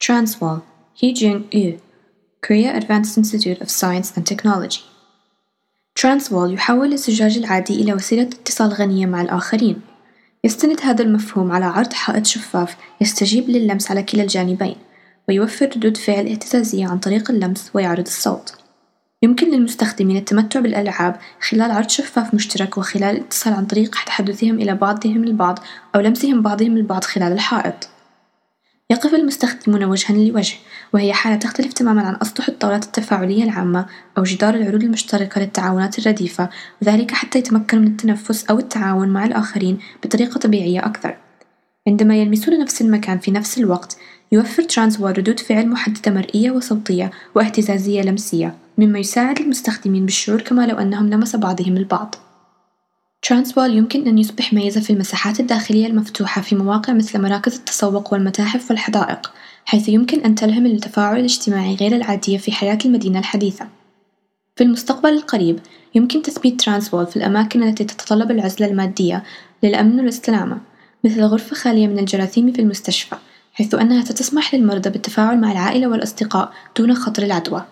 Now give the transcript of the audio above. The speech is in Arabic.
Transwall Hee Jung Yoo Korea Advanced Institute of Science and Technology. Transwall يحول الزجاج العادي إلى وسيلة اتصال غنية مع الآخرين. يستند هذا المفهوم على عرض حائط شفاف يستجيب للمس على كلا الجانبين ويوفر ردود فعل اهتزازية عن طريق اللمس ويعرض الصوت. يمكن للمستخدمين التمتع بالألعاب خلال عرض شفاف مشترك وخلال الاتصال عن طريق تحدثهم إلى بعضهم البعض أو لمسهم بعضهم البعض خلال الحائط. يقف المستخدمون وجهًا لوجه، وهي حالة تختلف تمامًا عن أسطح الطاولات التفاعلية العامة أو جدار العروض المشتركة للتعاونات الرديفة، وذلك حتى يتمكنوا من التنفس أو التعاون مع الآخرين بطريقة طبيعية أكثر. عندما يلمسون نفس المكان في نفس الوقت، يوفر ترانسوار ردود فعل محددة مرئية وصوتية واهتزازية لمسية، مما يساعد المستخدمين بالشعور كما لو أنهم لمس بعضهم البعض. ترانسوال يمكن أن يصبح ميزة في المساحات الداخلية المفتوحة في مواقع مثل مراكز التسوق والمتاحف والحدائق، حيث يمكن أن تلهم التفاعل الاجتماعي غير العادية في حياة المدينة الحديثة. في المستقبل القريب، يمكن تثبيت ترانسوال في الأماكن التي تتطلب العزلة المادية للأمن والسلامة، مثل غرفة خالية من الجراثيم في المستشفى، حيث أنها ستسمح للمرضى بالتفاعل مع العائلة والأصدقاء دون خطر العدوى.